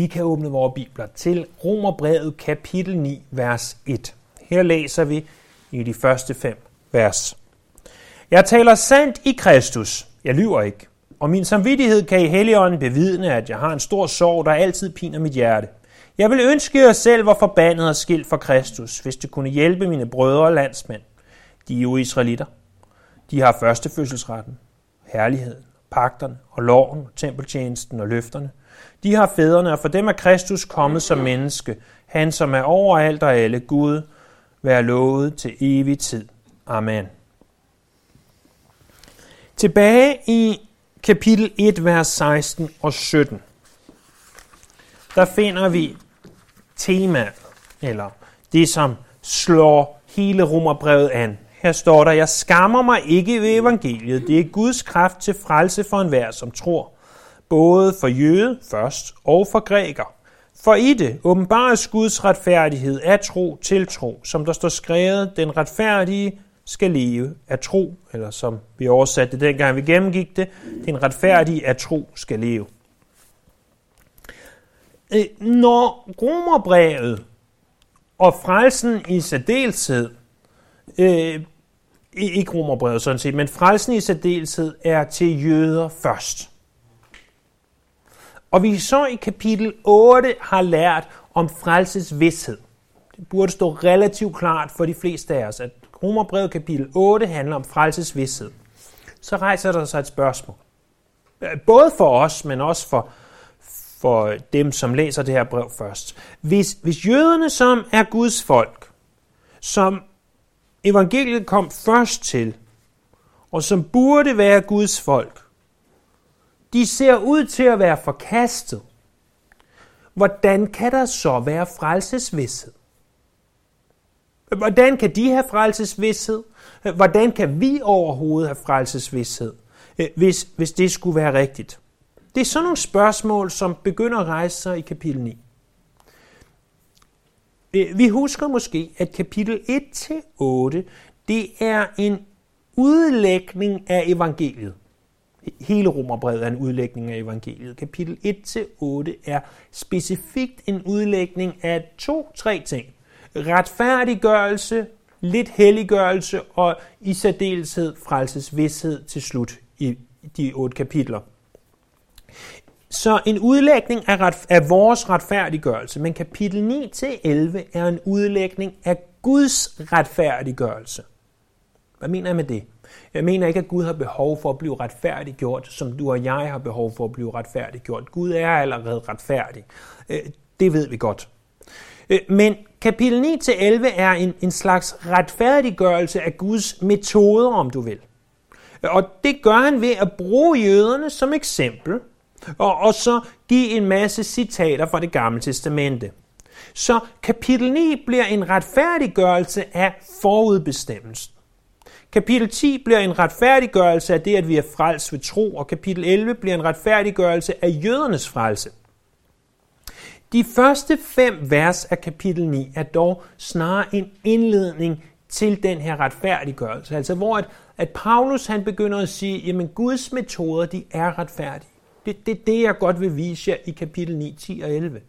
Vi kan åbne vores bibler til Romerbrevet kapitel 9, vers 1. Her læser vi i de første fem vers. Jeg taler sandt i Kristus. Jeg lyver ikke. Og min samvittighed kan i Helligånden bevidne, at jeg har en stor sorg, der altid piner mit hjerte. Jeg vil ønske jer selv var forbandet og skilt for Kristus, hvis det kunne hjælpe mine brødre og landsmænd. De er jo israelitter. De har førstefødselsretten, herligheden, pagterne og loven, tempeltjenesten og løfterne. De har fædrene, og for dem er Kristus kommet som menneske, han som er over alt og alle Gud, være lovet til evig tid. Amen. Tilbage i kapitel 1, vers 16 og 17, der finder vi temaet, eller det, som slår hele romerbrevet an. Her står der, jeg skammer mig ikke ved evangeliet. Det er Guds kraft til frelse for enhver, som tror. Både for jøde først og for græker. For i det åbenbares Guds retfærdighed af tro til tro, som der står skrevet, den retfærdige skal leve af tro, eller som vi oversatte det dengang vi gennemgik det, den retfærdige af tro skal leve. Øh, når romerbrevet og frelsen i særdeleshed, øh, ikke romerbrevet sådan set, men frelsen i særdeleshed er til jøder først. Og vi så i kapitel 8 har lært om frelsesvidshed. Det burde stå relativt klart for de fleste af os, at Romerbrevet kapitel 8 handler om frelsesvidshed. Så rejser der sig et spørgsmål. Øh, både for os, men også for, for dem, som læser det her brev først. Hvis, hvis jøderne, som er Guds folk, som evangeliet kom først til, og som burde være Guds folk, de ser ud til at være forkastet. Hvordan kan der så være frelsesvidshed? Hvordan kan de have frelsesvidshed? Hvordan kan vi overhovedet have frelsesvidshed, hvis, hvis det skulle være rigtigt? Det er sådan nogle spørgsmål, som begynder at rejse sig i kapitel 9. Øh, vi husker måske, at kapitel 1-8, det er en udlægning af evangeliet. Hele Romerbrevet er en udlægning af evangeliet. Kapitel 1-8 er specifikt en udlægning af to-tre ting. Retfærdiggørelse, lidt helliggørelse og i særdeleshed frelsesvidshed til slut i de otte kapitler. Så en udlægning af, ret, af vores retfærdiggørelse, men kapitel 9-11 er en udlægning af Guds retfærdiggørelse. Hvad mener jeg med det? Jeg mener ikke, at Gud har behov for at blive retfærdiggjort, som du og jeg har behov for at blive retfærdiggjort. Gud er allerede retfærdig. Øh, det ved vi godt. Øh, men kapitel 9-11 er en, en slags retfærdiggørelse af Guds metoder, om du vil. Øh, og det gør han ved at bruge jøderne som eksempel, og, og så give en masse citater fra det gamle testamente. Så kapitel 9 bliver en retfærdiggørelse af forudbestemmelsen. Kapitel 10 bliver en retfærdiggørelse af det, at vi er frelst ved tro, og kapitel 11 bliver en retfærdiggørelse af jødernes frelse. De første fem vers af kapitel 9 er dog snarere en indledning til den her retfærdiggørelse. Altså hvor at, at Paulus han begynder at sige, jamen Guds metoder, de er retfærdige. Det, det er det, jeg godt vil vise jer i kapitel 9, 10 og 11.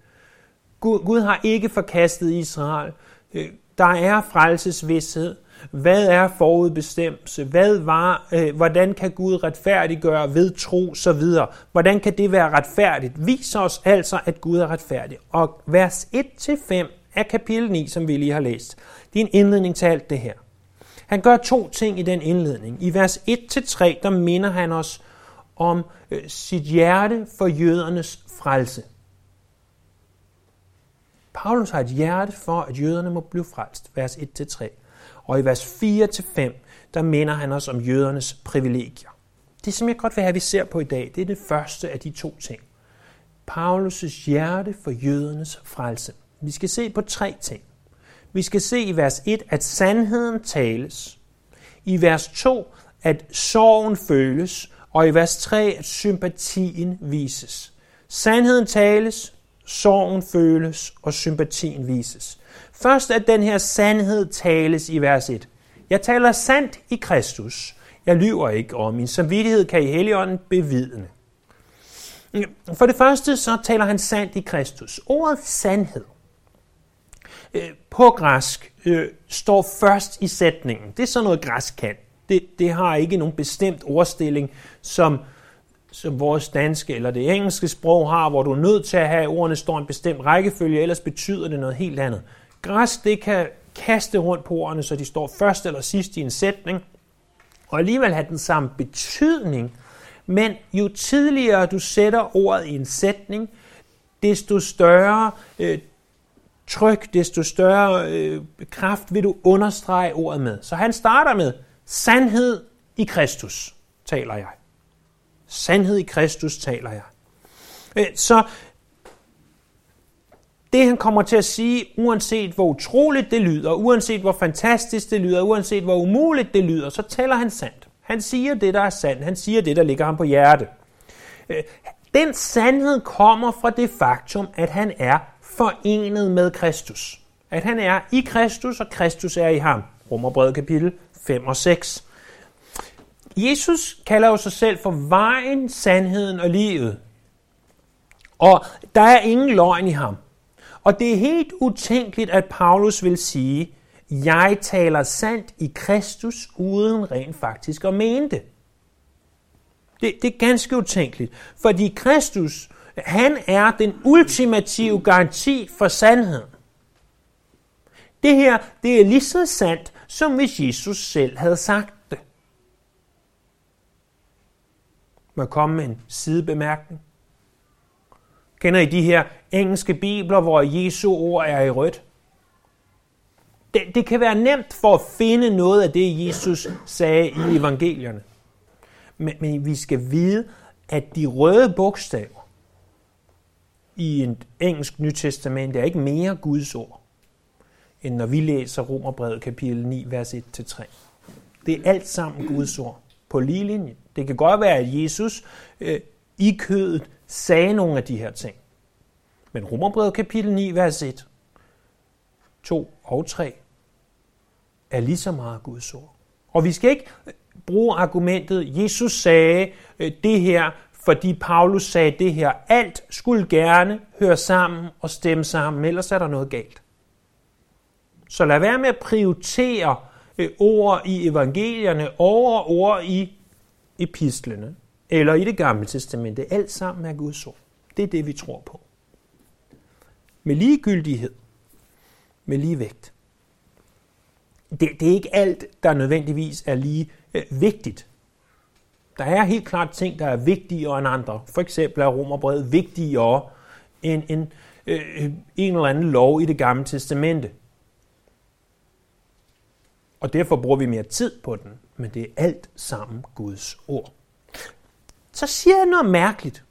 Gud, Gud har ikke forkastet Israel. Øh, der er frelsesvidshed. Hvad er forudbestemmelse? Hvad var, øh, hvordan kan Gud retfærdiggøre ved tro, så videre? Hvordan kan det være retfærdigt? Vis os altså, at Gud er retfærdig. Og vers 1-5 af kapitel 9, som vi lige har læst, det er en indledning til alt det her. Han gør to ting i den indledning. I vers 1-3, der minder han os om øh, sit hjerte for jødernes frelse. Paulus har et hjerte for, at jøderne må blive frelst. Vers 1-3. Og i vers 4-5, der minder han os om jødernes privilegier. Det, som jeg godt vil have, at vi ser på i dag, det er det første af de to ting. Paulus' hjerte for jødernes frelse. Vi skal se på tre ting. Vi skal se i vers 1, at sandheden tales. I vers 2, at sorgen føles. Og i vers 3, at sympatien vises. Sandheden tales, sorgen føles og sympatien vises. Først at den her sandhed tales i vers 1. Jeg taler sandt i Kristus. Jeg lyver ikke, og min samvittighed kan i Helligånden bevidne. For det første så taler han sandt i Kristus. Ordet sandhed øh, på græsk øh, står først i sætningen. Det er sådan noget græsk kan. Det, det har ikke nogen bestemt ordstilling, som, som vores danske eller det engelske sprog har, hvor du er nødt til at have, at ordene står i en bestemt rækkefølge, ellers betyder det noget helt andet. Græsk, det kan kaste rundt på ordene, så de står først eller sidst i en sætning, og alligevel have den samme betydning, men jo tidligere du sætter ordet i en sætning, desto større øh, tryk, desto større øh, kraft vil du understrege ordet med. Så han starter med, sandhed i Kristus taler jeg. Sandhed i Kristus taler jeg. Øh, så det han kommer til at sige, uanset hvor utroligt det lyder, uanset hvor fantastisk det lyder, uanset hvor umuligt det lyder, så taler han sandt. Han siger det, der er sandt. Han siger det, der ligger ham på hjerte. Øh, den sandhed kommer fra det faktum, at han er forenet med Kristus. At han er i Kristus, og Kristus er i ham. Romerbrevet kapitel 5 og 6. Jesus kalder jo sig selv for vejen, sandheden og livet. Og der er ingen løgn i ham. Og det er helt utænkeligt, at Paulus vil sige, jeg taler sandt i Kristus, uden rent faktisk at mene det. Det, det er ganske utænkeligt, fordi Kristus, han er den ultimative garanti for sandheden. Det her, det er lige så sandt, som hvis Jesus selv havde sagt det. Må jeg komme med en sidebemærkning? Kender I de her engelske bibler, hvor Jesu ord er i rødt? Det, det kan være nemt for at finde noget af det, Jesus sagde i evangelierne. Men, men vi skal vide, at de røde bogstaver i en engelsk nytestament er ikke mere Guds ord, end når vi læser Romerbrevet kapitel 9, vers 1-3. Det er alt sammen Guds ord på lige linje. Det kan godt være, at Jesus øh, i kødet sagde nogle af de her ting. Men Romerbrevet kapitel 9, vers 1, 2 og 3 er lige så meget Guds ord. Og vi skal ikke øh, bruge argumentet, Jesus sagde øh, det her, fordi Paulus sagde det her. Alt skulle gerne høre sammen og stemme sammen, ellers er der noget galt. Så lad være med at prioritere øh, ord i evangelierne over ord i epistlene eller i det gamle testamente. Alt sammen er Guds ord. Det er det, vi tror på. Med ligegyldighed. Med lige vægt det, det er ikke alt, der nødvendigvis er lige øh, vigtigt. Der er helt klart ting, der er vigtigere end andre. For eksempel er romerbrevet vigtigere end en, øh, en eller anden lov i det gamle testamente. Og derfor bruger vi mere tid på den, men det er alt sammen Guds ord. Så siger jeg noget mærkeligt.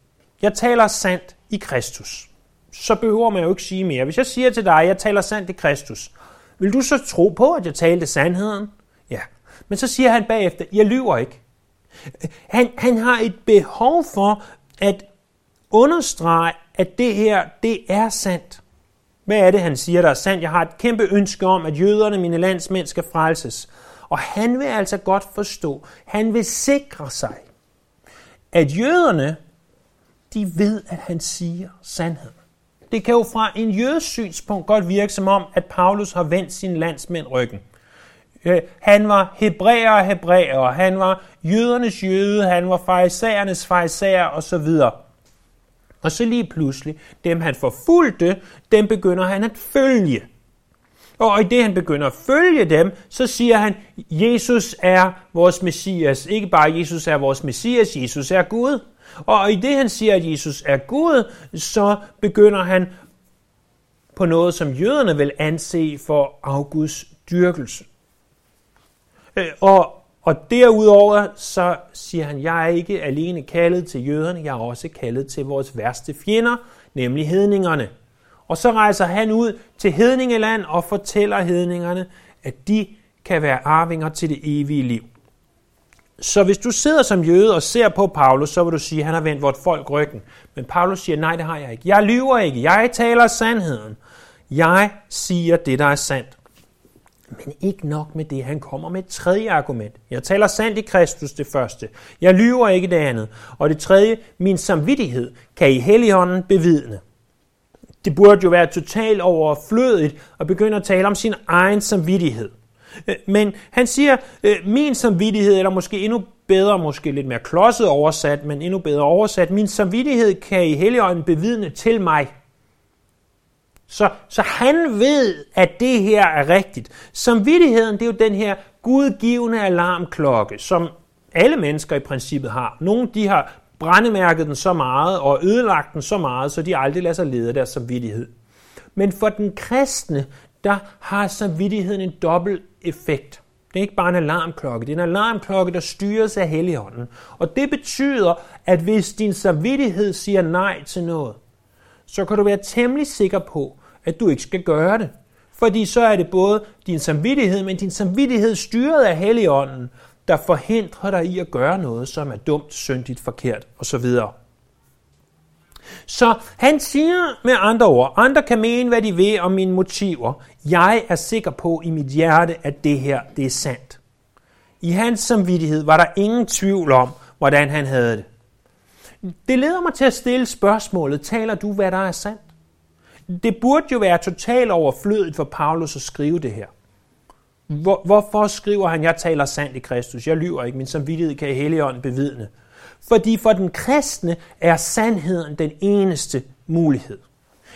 Jeg taler sandt i Kristus. Så behøver man jo ikke sige mere. Hvis jeg siger til dig, at jeg taler sandt i Kristus, vil du så tro på, at jeg talte sandheden? Ja. Men så siger han bagefter, jeg lyver ikke. Han, han har et behov for at understrege, at det her, det er sandt. Hvad er det, han siger, der er sandt? Jeg har et kæmpe ønske om, at jøderne, mine landsmænd, skal frelses. Og han vil altså godt forstå, han vil sikre sig, at jøderne, de ved, at han siger sandheden. Det kan jo fra en jødes synspunkt godt virke som om, at Paulus har vendt sin landsmænd ryggen. Øh, han var hebræer og hebræer, han var jødernes jøde, han var farisæernes farisæer osv. Og så lige pludselig, dem han forfulgte, dem begynder han at følge. Og i det han begynder at følge dem, så siger han, Jesus er vores Messias. Ikke bare Jesus er vores Messias, Jesus er Gud. Og i det han siger, at Jesus er Gud, så begynder han på noget, som jøderne vil anse for afguds dyrkelse. Øh, og, og derudover så siger han, jeg er ikke alene kaldet til jøderne, jeg er også kaldet til vores værste fjender, nemlig hedningerne. Og så rejser han ud til hedningeland og fortæller hedningerne, at de kan være arvinger til det evige liv. Så hvis du sidder som jøde og ser på Paulus, så vil du sige, at han har vendt vort folk ryggen. Men Paulus siger, nej, det har jeg ikke. Jeg lyver ikke. Jeg taler sandheden. Jeg siger det, der er sandt. Men ikke nok med det. Han kommer med et tredje argument. Jeg taler sandt i Kristus, det første. Jeg lyver ikke det andet. Og det tredje, min samvittighed, kan i Helligånden bevidne. Det burde jo være totalt overflødigt at begynde at tale om sin egen samvittighed. Øh, men han siger, øh, min samvittighed, eller måske endnu bedre, måske lidt mere klodset oversat, men endnu bedre oversat, min samvittighed kan i Helligånden bevidne til mig. Så, så han ved, at det her er rigtigt. Samvittigheden, det er jo den her gudgivende alarmklokke, som alle mennesker i princippet har. Nogle de har brændemærket den så meget og ødelagt den så meget, så de aldrig lader sig lede af deres samvittighed. Men for den kristne, der har samvittigheden en dobbelt effekt. Det er ikke bare en alarmklokke, det er en alarmklokke, der styres af Helligånden. Og det betyder, at hvis din samvittighed siger nej til noget, så kan du være temmelig sikker på, at du ikke skal gøre det. Fordi så er det både din samvittighed, men din samvittighed styret af Helligånden, der forhindrer dig i at gøre noget, som er dumt, syndigt, forkert osv. Så han siger med andre ord, andre kan mene, hvad de vil om mine motiver. Jeg er sikker på i mit hjerte, at det her det er sandt. I hans samvittighed var der ingen tvivl om, hvordan han havde det. Det leder mig til at stille spørgsmålet, taler du, hvad der er sandt? Det burde jo være totalt overflødigt for Paulus at skrive det her. Hvor, hvorfor skriver han, jeg taler sandt i Kristus, jeg lyver ikke, min samvittighed kan i Helligånden bevidne? Fordi for den kristne er sandheden den eneste mulighed.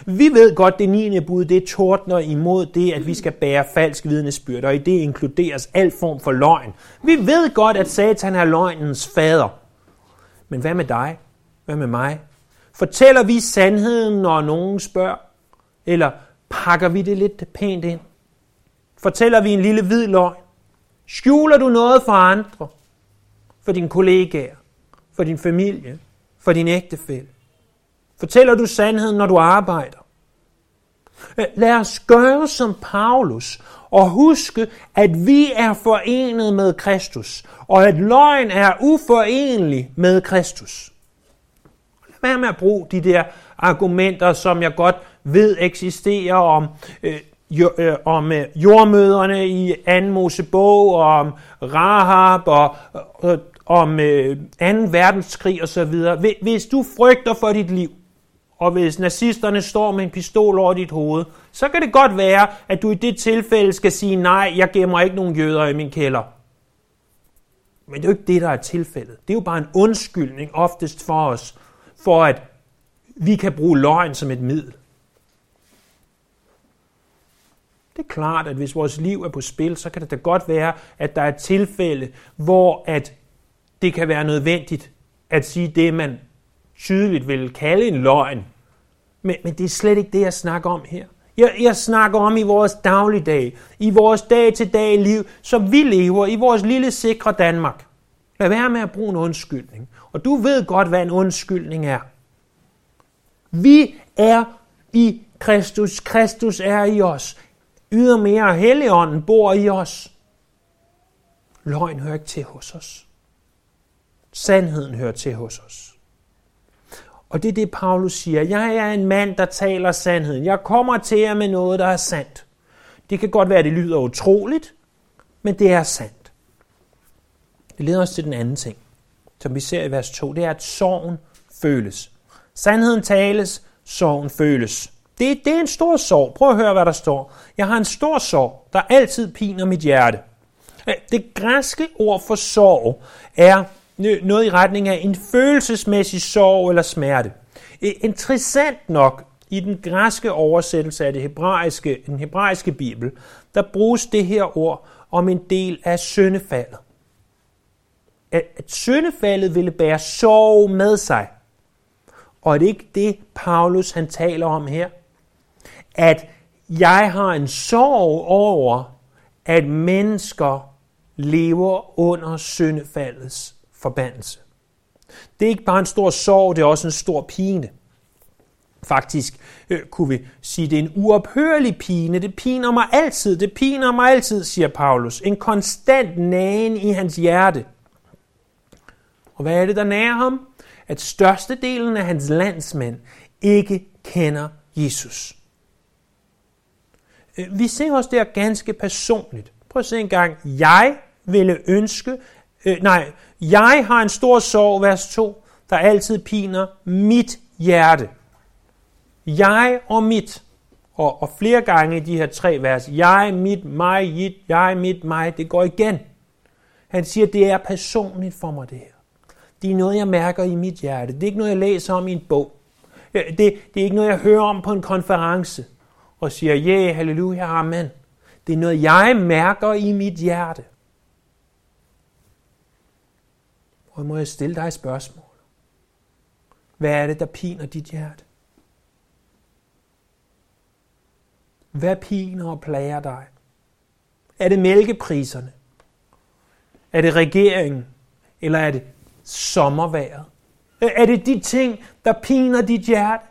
Vi ved godt, det 9. bud, det tordner imod det, at vi skal bære falsk vidnesbyrd, og i det inkluderes al form for løgn. Vi ved godt, at Satan er løgnens fader. Men hvad med dig? Hvad med mig? Fortæller vi sandheden, når nogen spørger? Eller pakker vi det lidt pænt ind? Fortæller vi en lille hvid løgn? Skjuler du noget for andre? For dine kollegaer? For din familie? For din ægtefælle? Fortæller du sandheden, når du arbejder? Øh, lad os gøre som Paulus og huske, at vi er forenet med Kristus, og at løgn er uforenelig med Kristus. Lad være med at bruge de der argumenter, som jeg godt ved eksisterer om, øh, jo, øh, om øh, jordmøderne i 2. Mosebog, og om Rahab, og øh, om øh, 2. verdenskrig osv. Hvis du frygter for dit liv, og hvis nazisterne står med en pistol over dit hoved, så kan det godt være, at du i det tilfælde skal sige, nej, jeg gemmer ikke nogen jøder i min kælder. Men det er jo ikke det, der er tilfældet. Det er jo bare en undskyldning oftest for os, for at vi kan bruge løgn som et middel. Det er klart, at hvis vores liv er på spil, så kan det da godt være, at der er tilfælde, hvor at det kan være nødvendigt at sige det, man tydeligt vil kalde en løgn. Men, men det er slet ikke det, jeg snakker om her. Jeg, jeg snakker om i vores dagligdag, i vores dag-til-dag liv, som vi lever i vores lille sikre Danmark. Lad være med at bruge en undskyldning. Og du ved godt, hvad en undskyldning er. Vi er i Kristus. Kristus er i os. Ydermere Helligånden bor i os. Løgn hører ikke til hos os. Sandheden hører til hos os. Og det er det, Paulus siger. Jeg er en mand, der taler sandheden. Jeg kommer til jer med noget, der er sandt. Det kan godt være, at det lyder utroligt, men det er sandt. Det leder os til den anden ting, som vi ser i vers 2. Det er, at sorgen føles. Sandheden tales, sorgen føles. Det, det er en stor sorg. Prøv at høre, hvad der står. Jeg har en stor sorg, der altid piner mit hjerte. Øh, det græske ord for sorg er noget i retning af en følelsesmæssig sorg eller smerte. Øh, interessant nok, i den græske oversættelse af det hebraiske, den hebraiske bibel, der bruges det her ord om en del af syndefaldet. At, at syndefaldet ville bære sorg med sig. Og er det ikke det, Paulus han taler om her? At jeg har en sorg over, at mennesker lever under syndefaldets forbandelse. Det er ikke bare en stor sorg, det er også en stor pine. Faktisk øh, kunne vi sige, det er en uophørlig pine. Det piner mig altid, det piner mig altid, siger Paulus. En konstant nagen i hans hjerte. Og hvad er det, der nærer ham? At størstedelen af hans landsmænd ikke kender Jesus. Øh, vi ser også der ganske personligt. Prøv at se en gang. Jeg ville ønske, øh, nej, jeg har en stor sorg, vers 2, der altid piner mit hjerte. Jeg og mit. Og, og flere gange i de her tre vers. Jeg, mit, mig, jit, jeg, mit, mig. Det går igen. Han siger, det er personligt for mig det her. Det er noget, jeg mærker i mit hjerte. Det er ikke noget, jeg læser om i en bog. Øh, det, det er ikke noget, jeg hører om på en konference og siger, ja, yeah, halleluja, amen. Det er noget, jeg mærker i mit hjerte. Og må jeg stille dig et spørgsmål. Hvad er det, der piner dit hjerte? Hvad piner og plager dig? Er det mælkepriserne? Er det regeringen? Eller er det sommerværet? Er det de ting, der piner dit hjerte?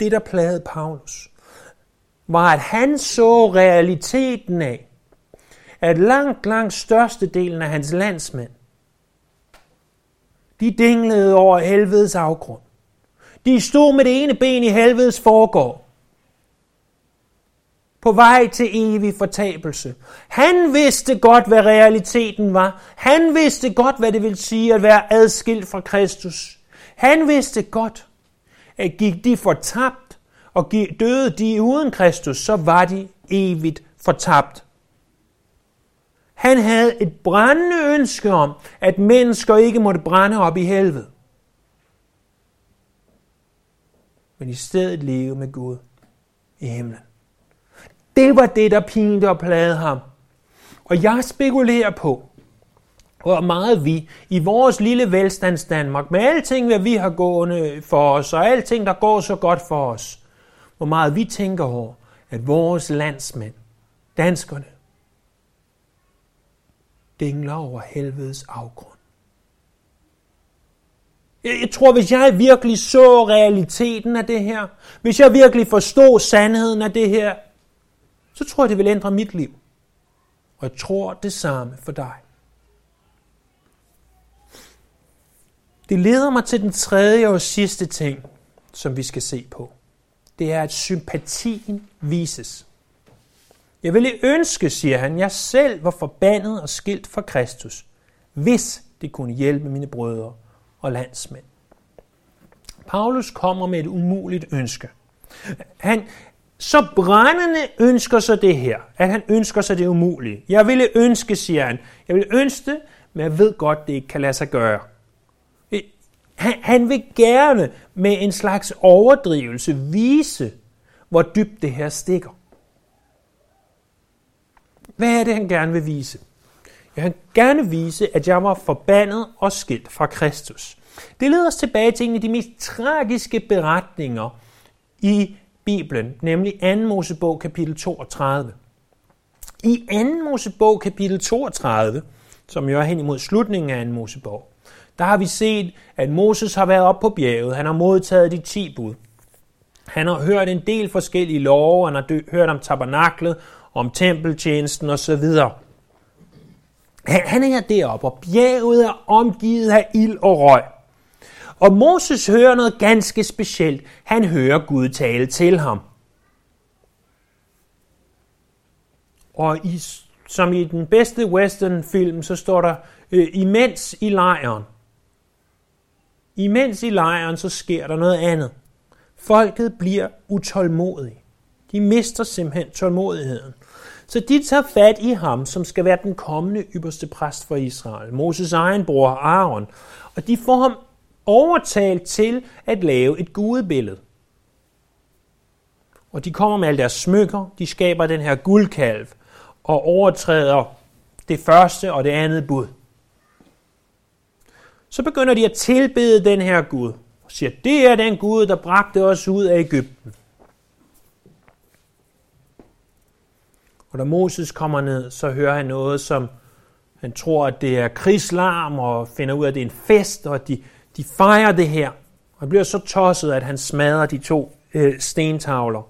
Det, der plagede Paulus, var, at han så realiteten af, at langt, langt størstedelen af hans landsmænd, de dinglede over helvedes afgrund. De stod med det ene ben i helvedes forgård. På vej til evig fortabelse. Han vidste godt, hvad realiteten var. Han vidste godt, hvad det ville sige at være adskilt fra Kristus. Han vidste godt, at gik de fortabt, og døde de uden Kristus, så var de evigt fortabt. Han havde et brændende ønske om, at mennesker ikke måtte brænde op i helvede. Men i stedet leve med Gud i himlen. Det var det, der pinte og plagede ham. Og jeg spekulerer på, hvor meget vi i vores lille velstands Danmark, med alting, hvad vi har gående for os, og alting, der går så godt for os, hvor meget vi tænker over, at vores landsmænd, danskerne, dingler over helvedes afgrund. Jeg tror, hvis jeg virkelig så realiteten af det her, hvis jeg virkelig forstod sandheden af det her, så tror jeg, det vil ændre mit liv. Og jeg tror det samme for dig. Det leder mig til den tredje og sidste ting, som vi skal se på. Det er, at sympatien vises. Jeg ville ønske, siger han, jeg selv var forbandet og skilt fra Kristus, hvis det kunne hjælpe mine brødre og landsmænd. Paulus kommer med et umuligt ønske. Han, så brændende ønsker sig det her, at han ønsker sig det umulige. Jeg ville ønske, siger han, jeg vil ønske det, men jeg ved godt, det ikke kan lade sig gøre. Han, han vil gerne med en slags overdrivelse vise, hvor dybt det her stikker. Hvad er det, han gerne vil vise? Jeg vil gerne vise, at jeg var forbandet og skilt fra Kristus. Det leder os tilbage til en af de mest tragiske beretninger i Bibelen, nemlig 2. Mosebog kapitel 32. I 2. Mosebog kapitel 32, som jo er hen imod slutningen af 2. Mosebog, der har vi set, at Moses har været op på bjerget. Han har modtaget de 10 bud. Han har hørt en del forskellige love. Han har hørt om tabernaklet, om tempeltjenesten osv. Han er deroppe, og bjerget er omgivet af ild og røg. Og Moses hører noget ganske specielt. Han hører Gud tale til ham. Og i, som i den bedste western-film, så står der, øh, imens i lejren. Imens i lejren, så sker der noget andet. Folket bliver utålmodige. De mister simpelthen tålmodigheden. Så de tager fat i ham, som skal være den kommende ypperste præst for Israel, Moses egen bror Aaron, og de får ham overtalt til at lave et gudebillede. Og de kommer med alle deres smykker, de skaber den her guldkalv og overtræder det første og det andet bud. Så begynder de at tilbede den her Gud og siger, det er den Gud, der bragte os ud af Ægypten. Og da Moses kommer ned, så hører han noget, som han tror, at det er krigslarm, og finder ud af, at det er en fest, og at de, de fejrer det her. Og han bliver så tosset, at han smadrer de to øh, stentavler.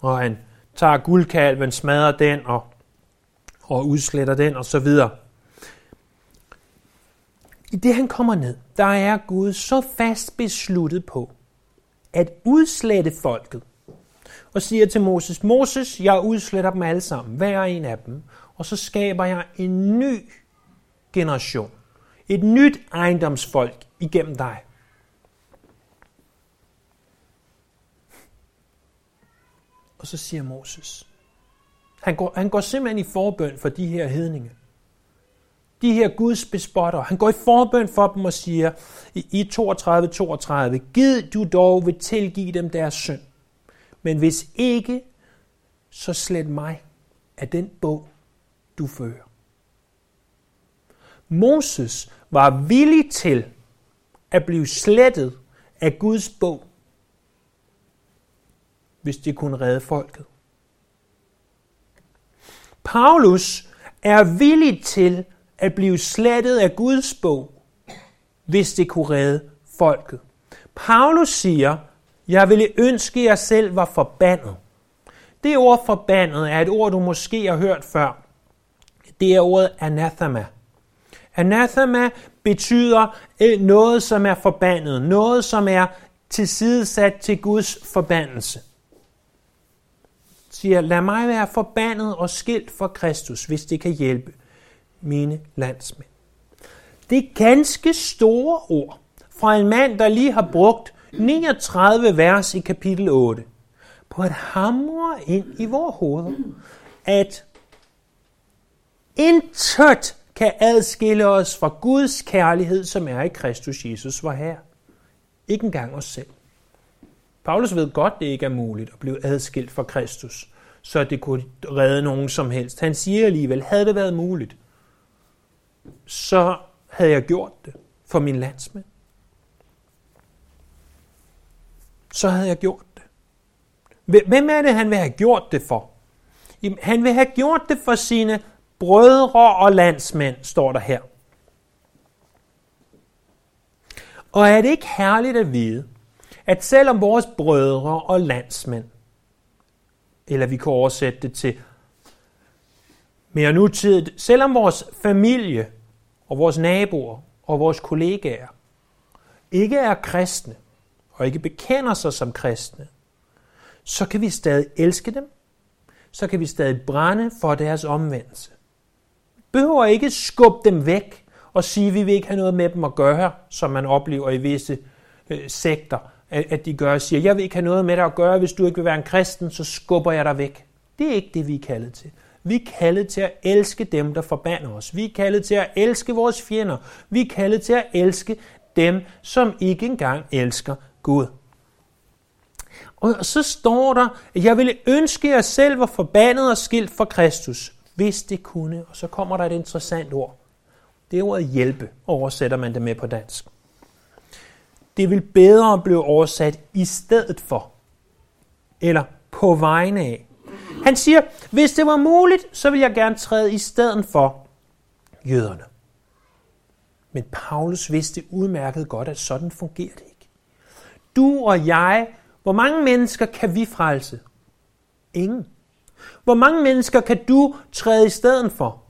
Og han tager guldkalven, smadrer den, og, og udsletter den, og så videre. I det han kommer ned, der er Gud så fast besluttet på, at udslette folket. Og siger til Moses, Moses, jeg udsletter dem alle sammen, hver en af dem, og så skaber jeg en ny generation. Et nyt ejendomsfolk igennem dig. Og så siger Moses, han går, han går simpelthen i forbøn for de her hedninge. De her Guds bespotter. Han går i forbøn for dem og siger i 32, 32, Gid du dog vil tilgive dem deres synd. Men hvis ikke, så slet mig af den bog, du fører. Moses var villig til at blive slettet af Guds bog, hvis det kunne redde folket. Paulus er villig til at blive slettet af Guds bog, hvis det kunne redde folket. Paulus siger, jeg ville ønske, at jeg selv var forbandet. Det ord forbandet er et ord, du måske har hørt før. Det er ordet anathema. Anathema betyder øh, noget, som er forbandet, noget, som er tilsidesat til Guds forbandelse. Siger, lad mig være forbandet og skilt for Kristus, hvis det kan hjælpe mine landsmænd. Det er ganske store ord fra en mand, der lige har brugt 39 vers i kapitel 8 på at hamre ind i vores hoveder, at intet kan adskille os fra Guds kærlighed, som er i Kristus Jesus, var her. Ikke engang os selv. Paulus ved godt, det ikke er muligt at blive adskilt fra Kristus, så det kunne redde nogen som helst. Han siger alligevel, havde det været muligt, så havde jeg gjort det for min landsmænd. Så havde jeg gjort det. Hvem er det, han vil have gjort det for? Han vil have gjort det for sine brødre og landsmænd, står der her. Og er det ikke herligt at vide, at selvom vores brødre og landsmænd, eller vi kan oversætte det til mere nutidigt, selvom vores familie og vores naboer og vores kollegaer ikke er kristne og ikke bekender sig som kristne, så kan vi stadig elske dem, så kan vi stadig brænde for deres omvendelse behøver ikke skubbe dem væk og sige, at vi vil ikke have noget med dem at gøre, som man oplever i visse øh, sekter, at, at de gør og siger, jeg vil ikke have noget med dig at gøre, hvis du ikke vil være en kristen, så skubber jeg dig væk. Det er ikke det, vi er kaldet til. Vi er kaldet til at elske dem, der forbander os. Vi er kaldet til at elske vores fjender. Vi er kaldet til at elske dem, som ikke engang elsker Gud. Og så står der, at jeg ville ønske, at jeg selv var forbandet og skilt fra Kristus hvis det kunne. Og så kommer der et interessant ord. Det er ordet hjælpe, oversætter man det med på dansk. Det vil bedre blive oversat i stedet for, eller på vegne af. Han siger, hvis det var muligt, så vil jeg gerne træde i stedet for jøderne. Men Paulus vidste udmærket godt, at sådan fungerer det ikke. Du og jeg, hvor mange mennesker kan vi frelse? Ingen. Hvor mange mennesker kan du træde i stedet for?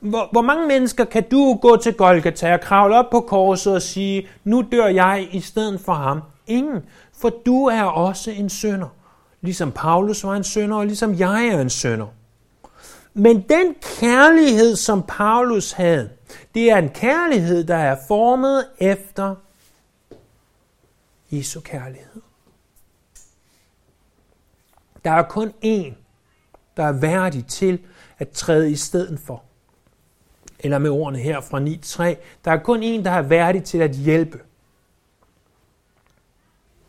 Hvor, hvor mange mennesker kan du gå til Golgata og kravle op på korset og sige, nu dør jeg i stedet for ham? Ingen, for du er også en sønder. Ligesom Paulus var en sønder, og ligesom jeg er en sønder. Men den kærlighed, som Paulus havde, det er en kærlighed, der er formet efter Jesu kærlighed. Der er kun én der er værdig til at træde i stedet for. Eller med ordene her fra 9.3, der er kun én, der er værdig til at hjælpe.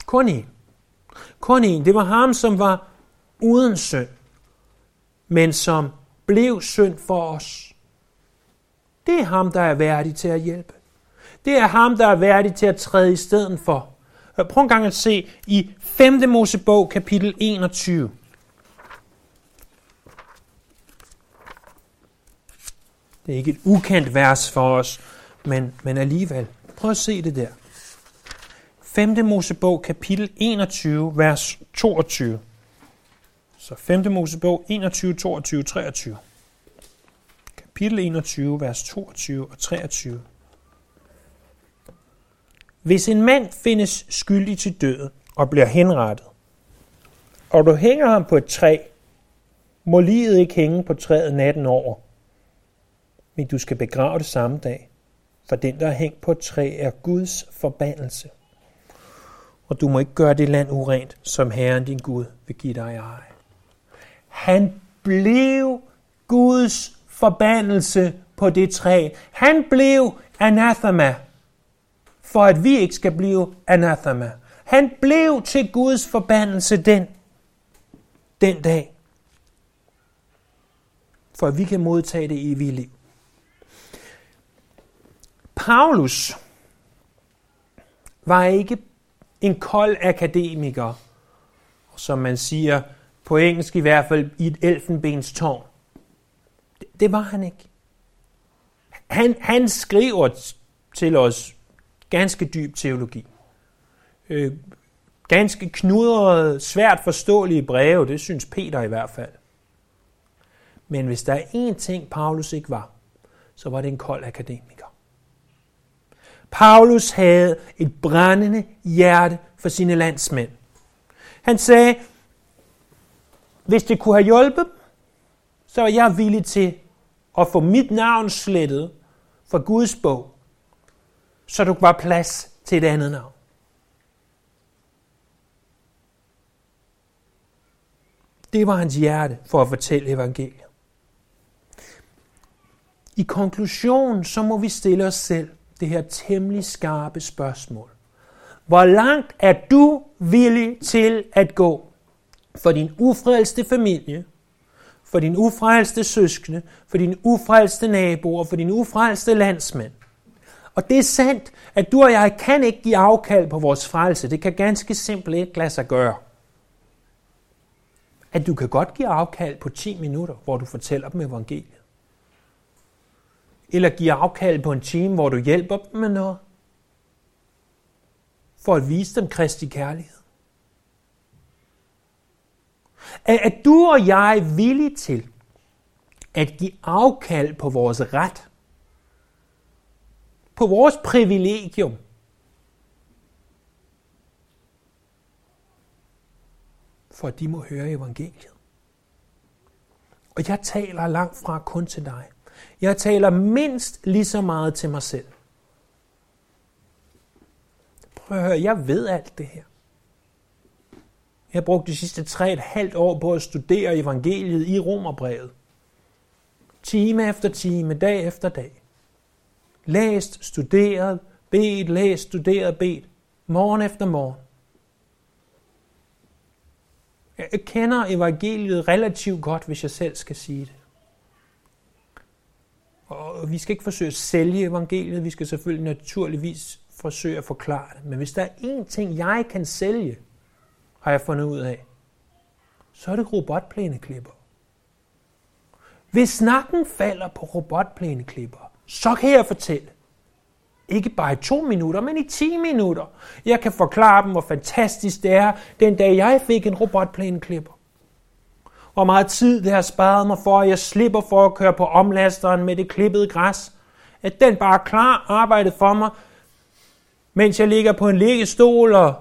Kun én. Kun en. Det var ham, som var uden synd, men som blev synd for os. Det er ham, der er værdig til at hjælpe. Det er ham, der er værdig til at træde i stedet for. Øh, prøv en gang at se i 5. Mosebog, kapitel 21. Det er ikke et ukendt vers for os, men, men alligevel. Prøv at se det der. 5. Mosebog, kapitel 21, vers 22. Så 5. Mosebog 21, 22, 23. Kapitel 21, vers 22 og 23. Hvis en mand findes skyldig til døden, og bliver henrettet, og du hænger ham på et træ, må livet ikke hænge på træet natten over, men du skal begrave det samme dag, for den, der er hængt på et træ, er Guds forbandelse. Og du må ikke gøre det land urent, som Herren din Gud vil give dig i ej. Han blev Guds forbandelse på det træ. Han blev anathema, for at vi ikke skal blive anathema. Han blev til Guds forbandelse den, den dag, for at vi kan modtage det evige liv. Paulus var ikke en kold akademiker, som man siger på engelsk i hvert fald i et elfenbens tårn. Det, var han ikke. Han, han skriver til os ganske dyb teologi. Øh, ganske knudrede, svært forståelige breve, det synes Peter i hvert fald. Men hvis der er én ting, Paulus ikke var, så var det en kold akademiker. Paulus havde et brændende hjerte for sine landsmænd. Han sagde, hvis det kunne have hjulpet, så var jeg villig til at få mit navn slettet fra Guds bog, så du var plads til et andet navn. Det var hans hjerte for at fortælle evangeliet. I konklusion, så må vi stille os selv det her temmelig skarpe spørgsmål. Hvor langt er du villig til at gå for din ufrelste familie, for din ufrelste søskende, for din ufrelste naboer, for din ufrelste landsmænd? Og det er sandt, at du og jeg kan ikke give afkald på vores frelse. Det kan ganske simpelt ikke lade sig gøre. At du kan godt give afkald på 10 minutter, hvor du fortæller dem evangeliet eller give afkald på en time, hvor du hjælper dem med noget, for at vise dem Kristi kærlighed. Er du og jeg villige til at give afkald på vores ret, på vores privilegium, for at de må høre evangeliet? Og jeg taler langt fra kun til dig. Jeg taler mindst lige så meget til mig selv. Prøv at høre, jeg ved alt det her. Jeg har brugt de sidste tre et halvt år på at studere evangeliet i Romerbrevet. Time efter time, dag efter dag. Læst, studeret, bedt, læst, studeret, bedt. Morgen efter morgen. Jeg kender evangeliet relativt godt, hvis jeg selv skal sige det. Og vi skal ikke forsøge at sælge evangeliet, vi skal selvfølgelig naturligvis forsøge at forklare det. Men hvis der er én ting, jeg kan sælge, har jeg fundet ud af, så er det robotplæneklipper. Hvis snakken falder på robotplæneklipper, så kan jeg fortælle, ikke bare i to minutter, men i 10 minutter. Jeg kan forklare dem, hvor fantastisk det er, den dag jeg fik en robotplæneklipper hvor meget tid det har sparet mig for, at jeg slipper for at køre på omlasteren med det klippede græs. At den bare klar arbejdet for mig, mens jeg ligger på en liggestol og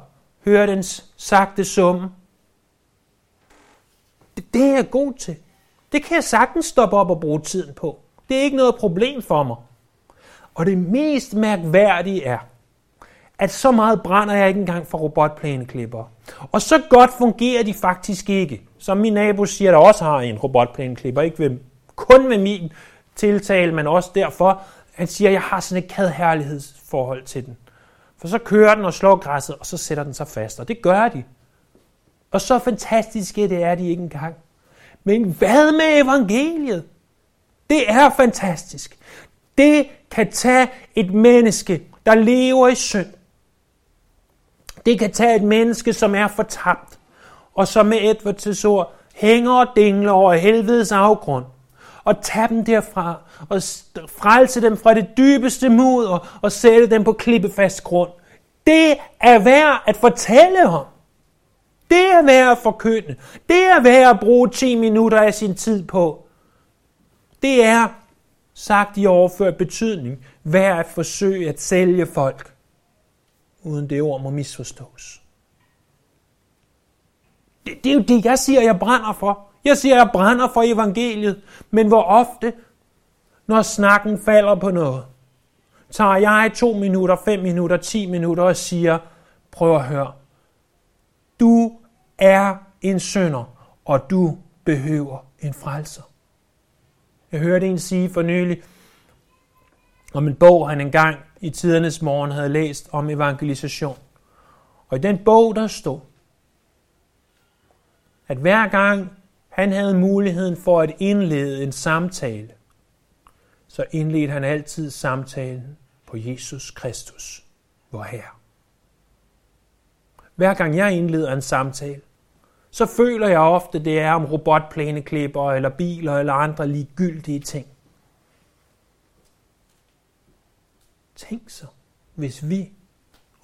hører dens sagte summe. Det, det er jeg god til. Det kan jeg sagtens stoppe op og bruge tiden på. Det er ikke noget problem for mig. Og det mest mærkværdige er, at så meget brænder jeg ikke engang for robotplæneklipper. Og så godt fungerer de faktisk ikke. Som min nabo siger, der også har en robotplæneklipper. Ikke ved, kun ved min tiltale, men også derfor. Han siger, at jeg har sådan et kadherlighedsforhold til den. For så kører den og slår græsset, og så sætter den sig fast. Og det gør de. Og så fantastiske det er de ikke engang. Men hvad med evangeliet? Det er fantastisk. Det kan tage et menneske, der lever i synd, det kan tage et menneske, som er fortabt, og som med Edvards ord hænger og dingler over helvedes afgrund, og tage dem derfra, og frelse dem fra det dybeste mudder, og, og sætte dem på klippefast grund. Det er værd at fortælle om. Det er værd at forkynde. Det er værd at bruge 10 minutter af sin tid på. Det er, sagt i overført betydning, værd at forsøge at sælge folk uden det ord må misforstås. Det, det er jo det, jeg siger, jeg brænder for. Jeg siger, jeg brænder for evangeliet. Men hvor ofte, når snakken falder på noget, tager jeg to minutter, fem minutter, ti minutter og siger, prøv at høre, du er en sønder, og du behøver en frelser. Jeg hørte en sige for nylig om en bog, han engang i tidernes morgen havde læst om evangelisation. Og i den bog, der stod, at hver gang han havde muligheden for at indlede en samtale, så indledte han altid samtalen på Jesus Kristus, vor Herre. Hver gang jeg indleder en samtale, så føler jeg ofte, det er om robotplæneklipper eller biler eller andre ligegyldige ting. Tænk så, hvis vi,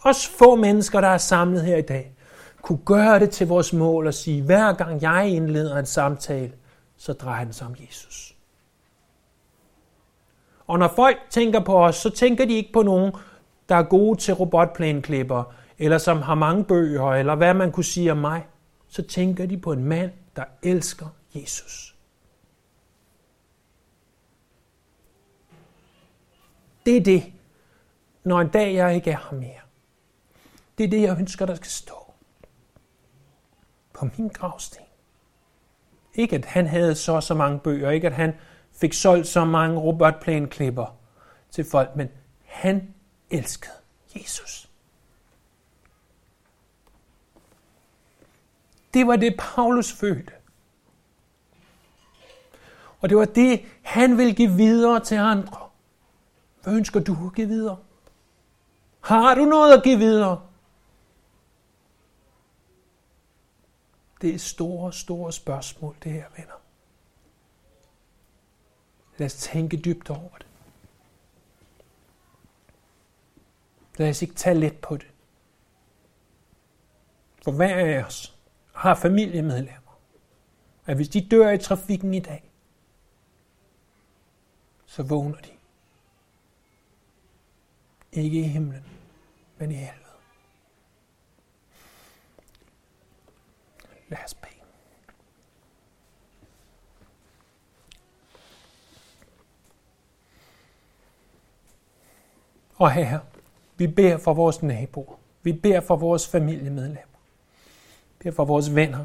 os få mennesker, der er samlet her i dag, kunne gøre det til vores mål og sige, hver gang jeg indleder en samtale, så drejer den sig om Jesus. Og når folk tænker på os, så tænker de ikke på nogen, der er gode til robotplæneklipper, eller som har mange bøger, eller hvad man kunne sige om mig. Så tænker de på en mand, der elsker Jesus. Det er det, når en dag jeg ikke er her mere. Det er det, jeg ønsker, der skal stå på min gravsten. Ikke at han havde så så mange bøger, ikke at han fik solgt så mange robotplæneklipper til folk, men han elskede Jesus. Det var det, Paulus følte. Og det var det, han ville give videre til andre. Hvad ønsker du at give videre? Har du noget at give videre? Det er store, store spørgsmål, det her, venner. Lad os tænke dybt over det. Lad os ikke tage let på det. For hver af os har familiemedlemmer, at hvis de dør i trafikken i dag, så vågner de. Ikke i himlen, men i helvede. Lad os bede. Og her, vi beder for vores naboer. Vi beder for vores familiemedlemmer. Vi beder for vores venner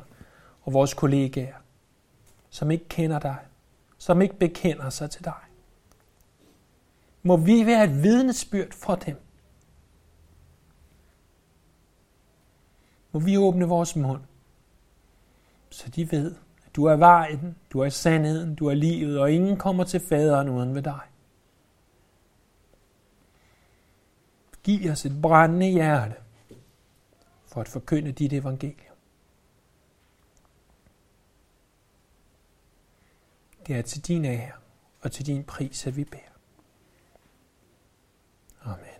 og vores kollegaer, som ikke kender dig, som ikke bekender sig til dig. Må vi være et vidnesbyrd for dem. Må vi åbne vores mund, så de ved, at du er vejen, du er sandheden, du er livet, og ingen kommer til faderen uden ved dig. Giv os et brændende hjerte for at forkynde dit evangelium. Det er til din ære og til din pris, at vi beder. Amen.